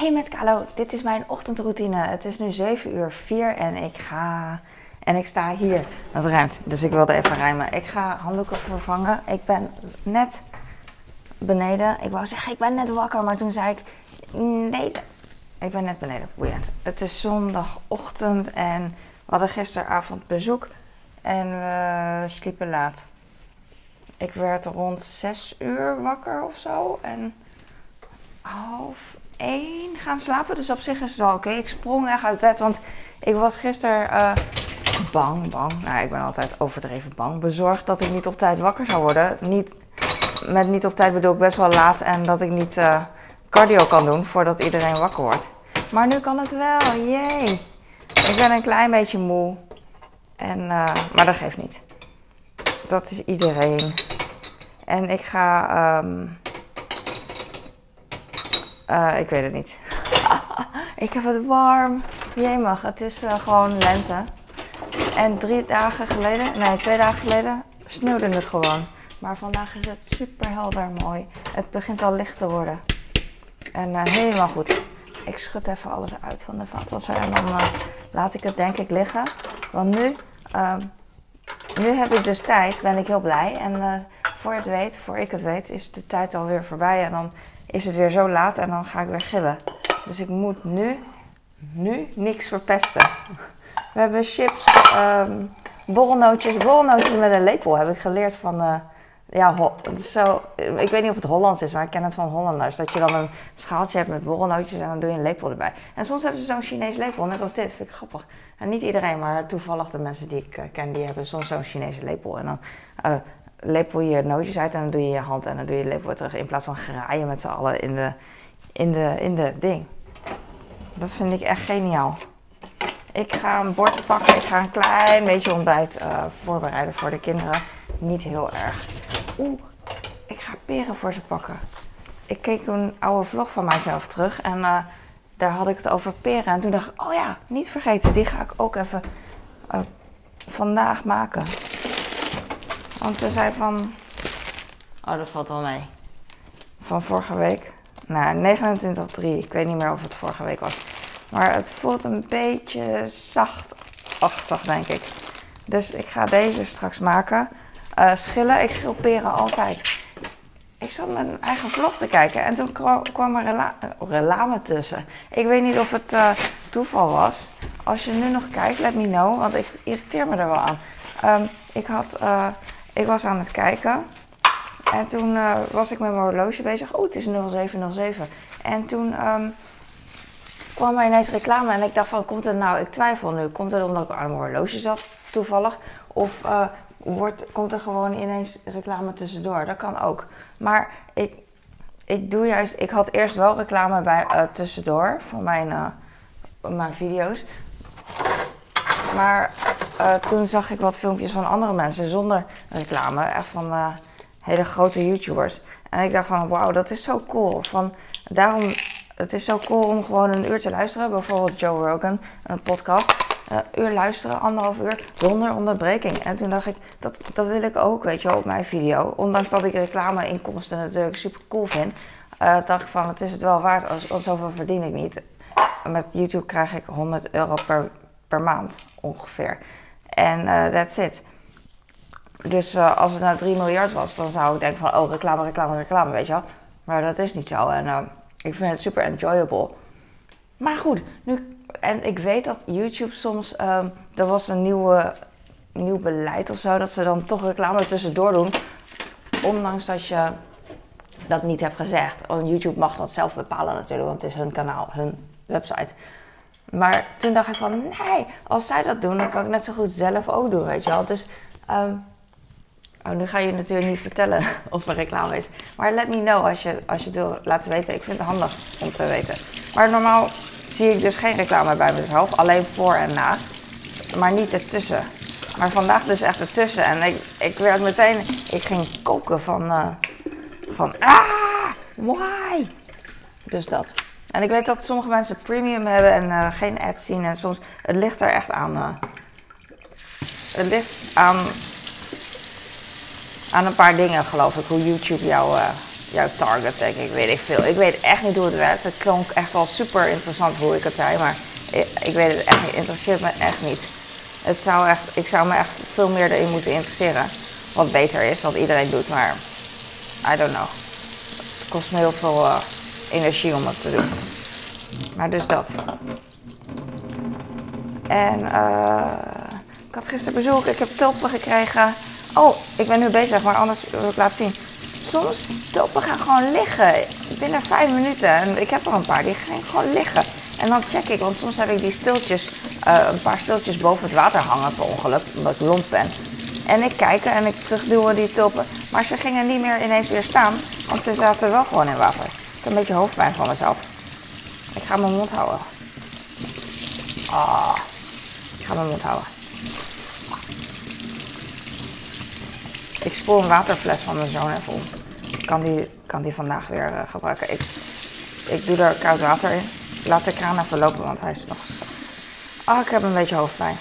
Hey met Kalo, dit is mijn ochtendroutine. Het is nu 7 uur 4 en ik ga. En ik sta hier. Het ruimt, dus ik wilde even ruimen. Ik ga handdoeken vervangen. Ik ben net beneden. Ik wou zeggen, ik ben net wakker, maar toen zei ik. Nee, ik ben net beneden. Boeiend. Het is zondagochtend en we hadden gisteravond bezoek. En we sliepen laat. Ik werd rond 6 uur wakker of zo. En half gaan slapen. Dus op zich is het wel oké. Ik sprong echt uit bed, want ik was gisteren uh, bang, bang. Nou, ik ben altijd overdreven bang. Bezorgd dat ik niet op tijd wakker zou worden. Niet, met niet op tijd bedoel ik best wel laat en dat ik niet uh, cardio kan doen voordat iedereen wakker wordt. Maar nu kan het wel, jee. Ik ben een klein beetje moe. En, uh, maar dat geeft niet. Dat is iedereen. En ik ga. Um, uh, ik weet het niet. ik heb het warm. Jemig, het is uh, gewoon lente. En drie dagen geleden, nee, twee dagen geleden, sneeuwde het gewoon. Maar vandaag is het super helder mooi. Het begint al licht te worden. En uh, helemaal goed. Ik schud even alles uit van de vaatwasser en dan laat ik het denk ik liggen. Want nu, um, nu heb ik dus tijd, ben ik heel blij. En voor je het weet, voor ik het weet, is de tijd alweer voorbij. En dan is het weer zo laat en dan ga ik weer gillen. Dus ik moet nu, nu niks verpesten. We hebben chips, um, borrelnootjes. Borrelnootjes met een lepel heb ik geleerd van... Uh, ja, zo, ik weet niet of het Hollands is, maar ik ken het van Hollanders. Dat je dan een schaaltje hebt met borrelnootjes en dan doe je een lepel erbij. En soms hebben ze zo'n Chinees lepel, net als dit. Vind ik grappig. En niet iedereen, maar toevallig de mensen die ik uh, ken, die hebben soms zo'n Chinese lepel. En dan uh, lepel je nootjes uit en dan doe je je hand en dan doe je je lepel terug. In plaats van graaien met z'n allen in de, in, de, in de ding. Dat vind ik echt geniaal. Ik ga een bord pakken. Ik ga een klein beetje ontbijt uh, voorbereiden voor de kinderen. Niet heel erg. Oeh, ik ga peren voor ze pakken. Ik keek een oude vlog van mijzelf terug en uh, daar had ik het over peren. En toen dacht ik, oh ja, niet vergeten, die ga ik ook even uh, vandaag maken. Want ze zei van. Oh, dat valt wel mee. Van vorige week. Nou, 29-3. Ik weet niet meer of het vorige week was. Maar het voelt een beetje zachtachtig, denk ik. Dus ik ga deze straks maken. Uh, schillen. Ik schil peren altijd. Ik zat mijn eigen vlog te kijken en toen kwam er rela reclame tussen. Ik weet niet of het uh, toeval was. Als je nu nog kijkt, let me know, want ik irriteer me er wel aan. Um, ik had uh, ik was aan het kijken. En toen uh, was ik met mijn horloge bezig. Oh, het is 0707. En toen um, kwam er ineens reclame. En ik dacht van, komt het nou... Ik twijfel nu. Komt het omdat ik aan mijn horloge zat, toevallig? Of uh, wordt, komt er gewoon ineens reclame tussendoor? Dat kan ook. Maar ik, ik doe juist... Ik had eerst wel reclame bij, uh, tussendoor van mijn, mijn video's. Maar uh, toen zag ik wat filmpjes van andere mensen zonder reclame. Echt van uh, hele grote YouTubers. En ik dacht van, wauw, dat is zo cool. Van, daarom, het is zo cool om gewoon een uur te luisteren. Bijvoorbeeld Joe Rogan, een podcast. Een uh, uur luisteren, anderhalf uur, zonder onderbreking. En toen dacht ik, dat, dat wil ik ook, weet je wel, op mijn video. Ondanks dat ik reclameinkomsten natuurlijk super cool vind. dacht ik van, het is het wel waard, als, want zoveel verdien ik niet. Met YouTube krijg ik 100 euro per, per maand ongeveer. En uh, that's it. Dus uh, als het nou 3 miljard was, dan zou ik denken van, oh, reclame, reclame, reclame, weet je wel. Maar dat is niet zo. En uh, ik vind het super enjoyable. Maar goed, nu, en ik weet dat YouTube soms, um, er was een nieuwe, nieuw beleid of zo, dat ze dan toch reclame tussendoor doen. Ondanks dat je dat niet hebt gezegd. Want YouTube mag dat zelf bepalen natuurlijk, want het is hun kanaal, hun website. Maar toen dacht ik van, nee, als zij dat doen, dan kan ik net zo goed zelf ook doen, weet je wel. Dus, um, oh, nu ga je natuurlijk niet vertellen of er reclame is. Maar let me know als je, als je het wil laten weten. Ik vind het handig om te weten. Maar normaal zie ik dus geen reclame bij mezelf, alleen voor en na. Maar niet ertussen. Maar vandaag dus echt ertussen. En ik, ik werd meteen, ik ging koken van, uh, van, ah, why? Dus dat. En ik weet dat sommige mensen premium hebben en uh, geen ads zien. En soms, het ligt er echt aan. Uh, het ligt aan, aan een paar dingen, geloof ik, hoe YouTube jou uh, jouw target, denk ik, weet ik veel. Ik weet echt niet hoe het werkt. Het klonk echt wel super interessant hoe ik het zei, maar ik, weet het echt niet. Interesseert me echt niet. Het zou echt, ik zou me echt veel meer erin moeten interesseren. Wat beter is, wat iedereen doet, maar I don't know. Het kost me heel veel energie om het te doen. Maar dus dat. En uh, ik had gisteren bezoek, ik heb tulpen gekregen. Oh, ik ben nu bezig, maar anders wil ik zien. Soms tulpen gaan gewoon liggen binnen vijf minuten. En ik heb er een paar, die gaan gewoon liggen. En dan check ik, want soms heb ik die stiltjes, uh, een paar stiltjes boven het water hangen per ongeluk, omdat ik lont ben. En ik kijk en ik terugduwen die tulpen. Maar ze gingen niet meer ineens weer staan, want ze zaten wel gewoon in water. Heb een beetje hoofdpijn van mezelf. Ik ga mijn mond houden. Ah, ik ga mijn mond houden. Ik spoel een waterfles van mijn zoon even om. Ik kan die, kan die vandaag weer uh, gebruiken. Ik, ik doe er koud water in. Laat de kraan even lopen, want hij is nog oh, ik heb een beetje hoofdpijn.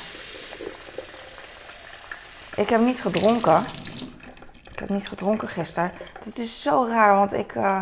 Ik heb niet gedronken. Ik heb niet gedronken gisteren. Dat is zo raar, want ik, uh,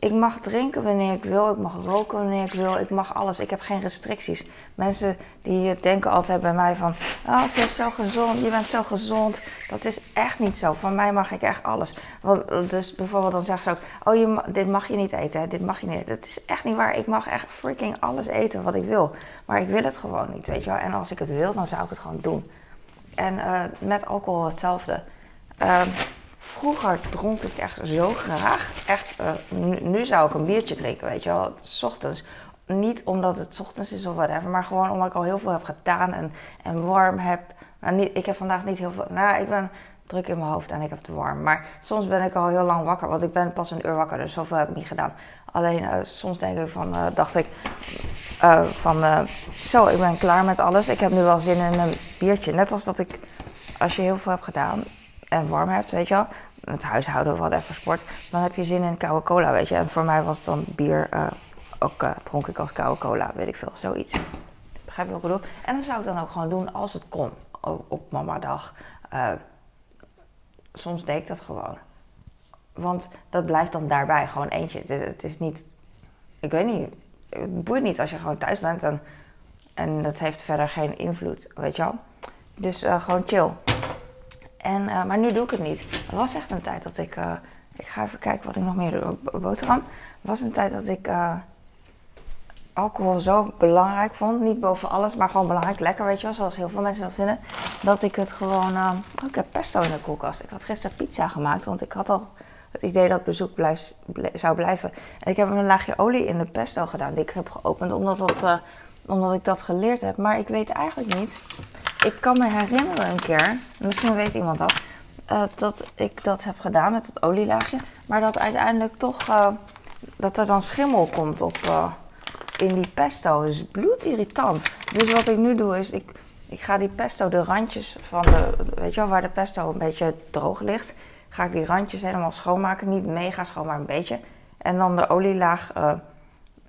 ik mag drinken wanneer ik wil. Ik mag roken wanneer ik wil. Ik mag alles. Ik heb geen restricties. Mensen die denken altijd bij mij van... Oh, ze is zo gezond. Je bent zo gezond. Dat is echt niet zo. Van mij mag ik echt alles. Want, dus bijvoorbeeld dan zeggen ze ook... Oh, dit mag je niet eten. Dit mag je niet. Dat is echt niet waar. Ik mag echt freaking alles eten wat ik wil. Maar ik wil het gewoon niet, weet je wel. En als ik het wil, dan zou ik het gewoon doen. En uh, met alcohol hetzelfde. Uh, vroeger dronk ik echt zo graag. Echt, uh, nu, zou ik een biertje drinken, weet je wel. S ochtends. Niet omdat het ochtends is of whatever, maar gewoon omdat ik al heel veel heb gedaan en, en warm heb. Nou, niet, ik heb vandaag niet heel veel. Nou, ik ben druk in mijn hoofd en ik heb het warm. Maar soms ben ik al heel lang wakker, want ik ben pas een uur wakker, dus zoveel heb ik niet gedaan. Alleen uh, soms denk ik van, uh, dacht ik van, zo, ik ben klaar met alles. Ik heb nu wel zin in een biertje. Net als dat ik, als je heel veel hebt gedaan en warm hebt, weet je wel, het huishouden of whatever sport, dan heb je zin in koude cola, weet je. En voor mij was dan bier, ook dronk ik als koude cola, weet ik veel, zoiets. Begrijp je wat ik bedoel? En dat zou ik dan ook gewoon doen als het kon, op mama dag. soms deed ik dat gewoon. Want dat blijft dan daarbij gewoon eentje. Het, het, is niet, ik weet niet, het boeit niet als je gewoon thuis bent en, en dat heeft verder geen invloed, weet je wel. Dus gewoon chill. En, uh, maar nu doe ik het niet. Er was echt een tijd dat ik, uh, ik ga even kijken wat ik nog meer doe, boterham. Er was een tijd dat ik alcohol zo belangrijk vond. Niet boven alles, maar gewoon belangrijk. Lekker, weet je wel, zoals heel veel mensen dat vinden. Dat ik het gewoon, oh, ik heb pesto in de koelkast. Ik had gisteren pizza gemaakt, want ik had al het idee dat bezoek blijf, zou blijven. En ik heb een laagje olie in de pesto gedaan, die ik heb geopend, omdat, dat, omdat ik dat geleerd heb. Maar ik weet eigenlijk niet. Ik kan me herinneren een keer, misschien weet iemand dat, uh, dat ik dat heb gedaan met het olielaagje. Maar dat uiteindelijk toch, uh, dat er dan schimmel komt op, in die pesto. Dus bloedirritant. Dus wat ik nu doe is, ik, ik ga die pesto, de randjes van de, weet je wel, waar de pesto een beetje droog ligt ga ik die randjes helemaal schoonmaken. Niet mega schoon, maar een beetje. En dan de olielaag.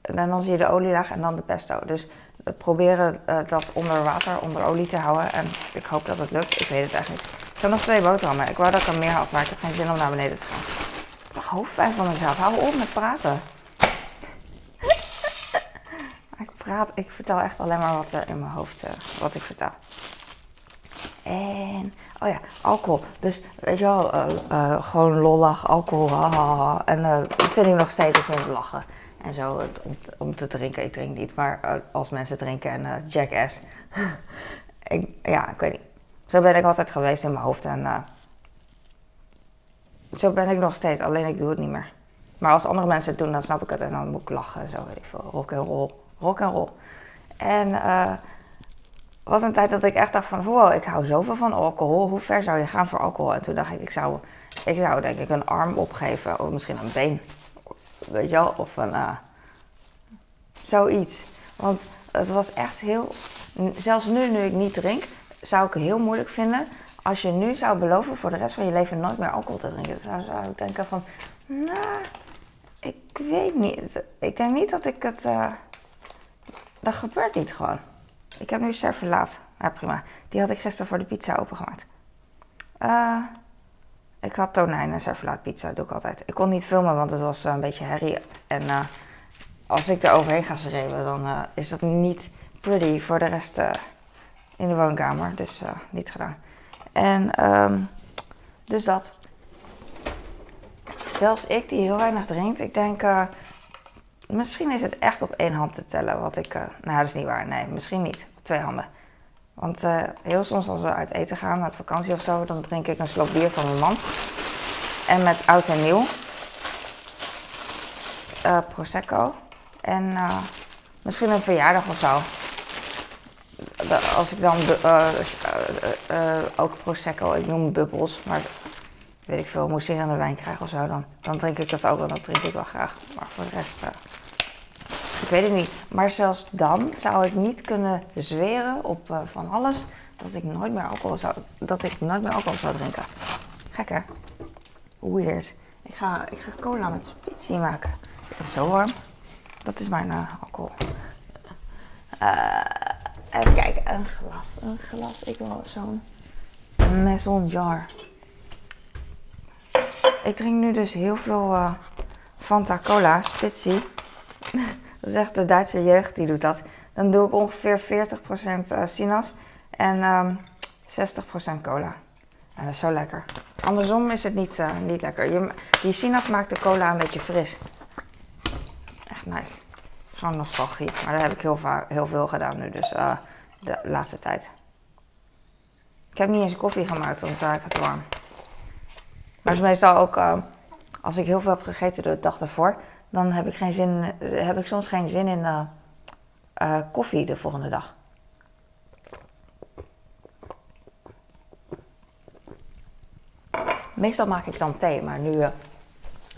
En dan zie je de olielaag en dan de pesto. Dus proberen uh, dat onder water, onder olie te houden. En ik hoop dat het lukt. Ik weet het echt niet. Ik heb nog twee boterhammen. Ik wou dat ik er meer had, maar ik heb geen zin om naar beneden te gaan. Ik heb hoofdpijn van mezelf. Hou op met praten. ik praat, ik vertel echt alleen maar wat er in mijn hoofd, uh, wat ik vertel. En, oh ja, alcohol. Dus weet je wel, uh, gewoon lollig, alcohol. En dat vind ik nog steeds, ik vind het lachen. En zo, om, om te drinken, ik drink niet. Maar als mensen drinken en jackass. ik, ja, ik weet niet. Zo ben ik altijd geweest in mijn hoofd. En zo ben ik nog steeds, alleen ik doe het niet meer. Maar als andere mensen het doen, dan snap ik het. En dan moet ik lachen en zo, weet ik veel. Rock en roll. Rock en roll. En was een tijd dat ik echt dacht van, wow, ik hou zoveel van alcohol. Hoe ver zou je gaan voor alcohol? En toen dacht ik, ik zou, ik zou denk ik een arm opgeven. Of misschien een been. Weet je wel? Of een, uh, zoiets. Want het was echt heel, zelfs nu, nu ik niet drink, zou ik het heel moeilijk vinden. Als je nu zou beloven voor de rest van je leven nooit meer alcohol te drinken. Dan zou ik denken van, nou, ik weet niet. Ik denk niet dat ik het, uh, dat gebeurt niet gewoon. Ik heb nu servelaat. Ja, prima. Die had ik gisteren voor de pizza opengemaakt. Uh, ik had tonijn en servelaatpizza, doe ik altijd. Ik kon niet filmen, want het was een beetje herrie. En als ik er overheen ga schreeuwen, dan is dat niet pretty voor de rest in de woonkamer. Dus niet gedaan. En um, dus dat. Zelfs ik die heel weinig drinkt, ik denk, misschien is het echt op één hand te tellen wat ik. Nou, dat is niet waar. Nee, misschien niet. Twee handen. Want uh, heel soms als we uit eten gaan, met vakantie of zo, dan drink ik een slok bier van mijn man. En met oud en nieuw. Prosecco. En misschien een verjaardag of zo. Als ik dan ook Prosecco, ik noem bubbels, maar weet ik veel, mousserende wijn krijg of zo, dan, dan drink ik dat ook en dat drink ik wel graag. Maar voor de rest, ik weet het niet. Maar zelfs dan zou ik niet kunnen zweren op uh, van alles dat ik nooit meer alcohol zou, dat ik nooit meer alcohol zou drinken. Gek? Weird. Ik ga, ik ga cola met spitsie maken. Ik het zo warm. Dat is mijn uh, alcohol. even kijken, een glas, een glas. Ik wil zo'n maison jar. Ik drink nu dus heel veel uh, Fanta Cola, Spitzy. dat is echt de Duitse jeugd die doet dat. Dan doe ik ongeveer 40% uh, sinaas en um, ehm, 60% cola. En dat is zo lekker. Andersom is het niet, uh, niet lekker. Je, die sinaas maakt de cola een beetje fris. Echt nice. Het is gewoon nostalgie. Maar dat heb ik heel, heel veel gedaan nu, dus uh, de laatste tijd. Ik heb niet eens koffie gemaakt, want ik het warm. Maar is meestal ook, uh, als ik heel veel heb gegeten de dag ervoor, dan heb ik, geen zin, heb ik soms geen zin in uh, uh, koffie de volgende dag. Meestal maak ik dan thee, maar nu,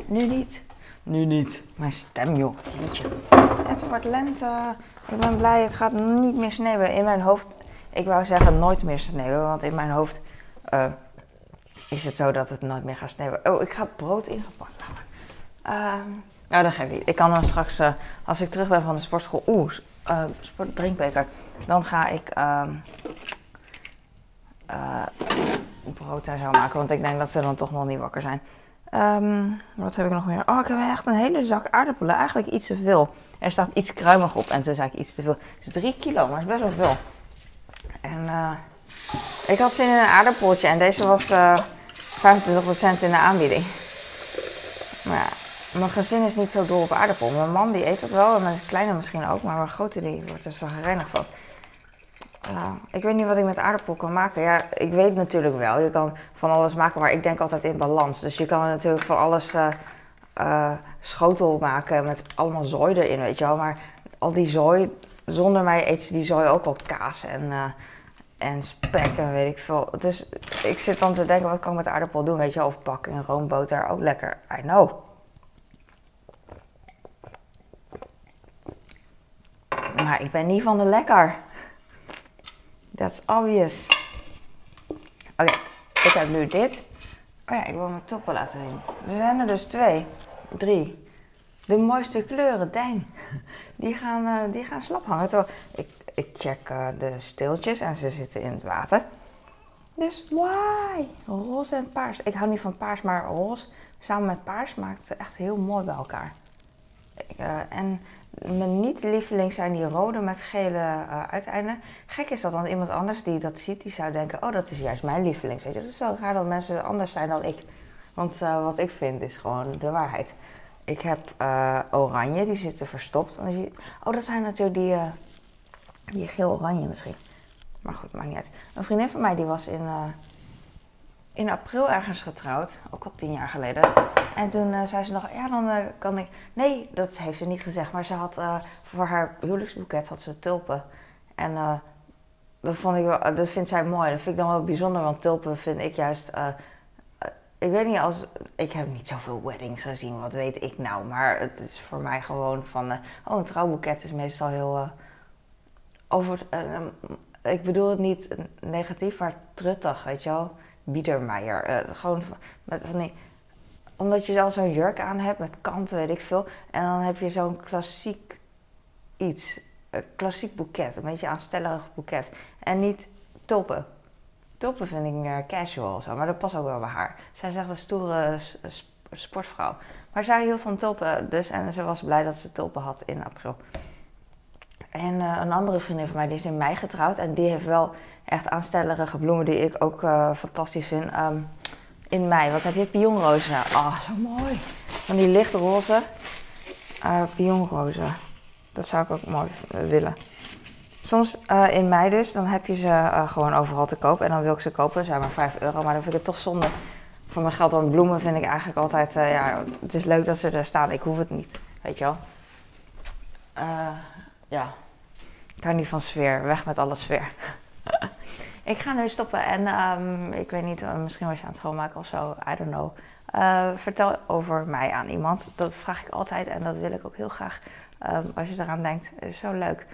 nu niet. Nu niet. Mijn stem, joh. Jeetje. Het wordt lente. Ik ben blij, het gaat niet meer sneeuwen. In mijn hoofd, ik wou zeggen nooit meer sneeuwen, want in mijn hoofd is het zo dat het nooit meer gaat sneeuwen. Oh, ik ga brood ingepakt. Uh, nou, dat geef ik niet. Ik kan dan straks, uh, als ik terug ben van de sportschool, oeh, uh, sport, drinkbeker. Dan ga ik uh, brood en zo maken, want ik denk dat ze dan toch nog niet wakker zijn. Um, wat heb ik nog meer? Oh, ik heb echt een hele zak aardappelen. Eigenlijk iets te veel. Er staat iets kruimig op en toen zei ik iets te veel. Het is drie kilo, maar het is best wel veel. En ik had zin in een aardappeltje en deze was 25% in de aanbieding. Maar ja, mijn gezin is niet zo dol op aardappel. Mijn man die eet dat wel en mijn kleine misschien ook, maar mijn grote die wordt er zo gereinig van. Ik weet niet wat ik met aardappel kan maken. Ja, ik weet natuurlijk wel. Je kan van alles maken, maar ik denk altijd in balans. Dus je kan natuurlijk van alles uh, uh, schotel maken met allemaal zooi erin, weet je wel. Maar al die zooi, zonder mij eet die zooi ook al kaas en en spek en weet ik veel. Dus ik zit dan te denken, wat kan ik met aardappel doen? Weet je, of bakken en roomboter, ook lekker. I know. Maar ik ben niet van de lekker. That's obvious. Oké, ik heb nu dit. Oh ja, ik wil mijn toppen laten zien. Er zijn er dus twee. Drie. De mooiste kleuren, dang. Die gaan, uh, die gaan slap hangen. Ik, ik check uh, de steeltjes en ze zitten in het water. Dus why? Roze en paars. Ik hou niet van paars, maar roze samen met paars maakt ze echt heel mooi bij elkaar. Uh, en mijn niet-lieveling zijn die rode met gele uh, uiteinden. Gek is dat, want iemand anders die dat ziet, die zou denken: Oh, dat is juist mijn lieveling. Het is zo raar dat mensen anders zijn dan ik. Want wat ik vind is gewoon de waarheid. Ik heb oranje, die zitten verstopt. Oh, dat zijn natuurlijk die die geel-oranje misschien. Maar goed, maakt niet uit. Een vriendin van mij die was in, in april ergens getrouwd. Ook al tien jaar geleden. En toen uh, zei ze nog, ja dan uh, kan ik... Nee, dat heeft ze niet gezegd. Maar ze had voor haar huwelijksboeket had ze tulpen. En dat, vond ik wel, dat vindt zij mooi. Dat vind ik dan wel bijzonder. Want tulpen vind ik juist... ik weet niet als... Ik heb niet zoveel weddings gezien. Wat weet ik nou. Maar het is voor mij gewoon van... oh, een trouwboeket is meestal heel over, ik bedoel het niet negatief, maar truttig, weet je wel. Biedermeier. Uh, gewoon met van die, omdat je al zo'n jurk aan hebt met kanten, weet ik veel. En dan heb je zo'n klassiek iets. Een klassiek boeket. Een beetje aanstellig boeket. En niet toppen. Tulpen vind ik meer casual zo, maar dat past ook wel bij haar. Zij is echt een stoere sportvrouw. Maar zij hield van tulpen dus en ze was blij dat ze tulpen had in april. En eh, een andere vriendin van mij die is in mei getrouwd en die heeft wel echt aanstellerige bloemen die ik ook eh, fantastisch vind. Ehm, in mei, wat heb je? Pionrozen. Oh, zo mooi. Van die lichtroze eh pionrozen. Dat zou ik ook mooi eh, willen. Soms in mei dus, dan heb je ze gewoon overal te koop. En dan wil ik ze kopen, zijn maar 5 euro. Maar dan vind ik het toch zonde voor mijn geld. Want bloemen vind ik eigenlijk altijd, ja, het is leuk dat ze er staan. Ik hoef het niet, weet je wel. Ja, ik hou niet van sfeer. Weg met alle sfeer. ik ga nu stoppen en ehm, ik weet niet, eh, misschien was je aan het schoonmaken of zo. I don't know. Eh, vertel over mij aan iemand. Dat vraag ik altijd en dat wil ik ook heel graag. ehm, als je eraan denkt, is zo leuk.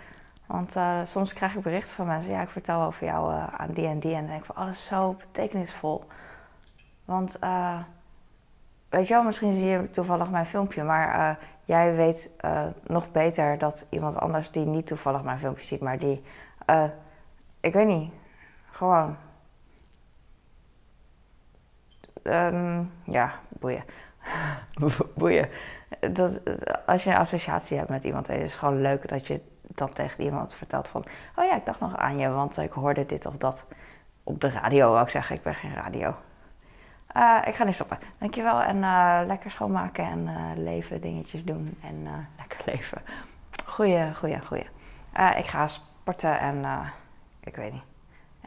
Want eh, soms krijg ik berichten van mensen. Ja, ik vertel over jou aan die en die. En dan denk ik van, oh, dat is zo betekenisvol. Want, weet je wel, misschien zie je toevallig mijn filmpje. Maar jij weet nog beter dat iemand anders die niet toevallig mijn filmpje ziet. Maar die, ik weet niet, gewoon... Ehm, ja, boeien. boeien. Dat, als je een associatie hebt met iemand, is het gewoon leuk dat je dan tegen iemand vertelt van... Oh ja, ik dacht nog aan je, want ik hoorde dit of dat op de radio, wou ik zeggen. Ik ben geen radio. Eh, ik ga nu stoppen. Dankjewel en eh, lekker schoonmaken en eh, leven, dingetjes doen en lekker leven. Goeie, goeie, goeie. Ik ga sporten en ik weet niet.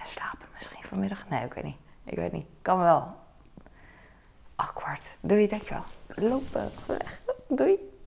En slapen misschien vanmiddag? Nee, ik weet niet. Ik weet niet. Kan wel. Awkward. Doei, dankjewel. Lopen. Weg. Doei.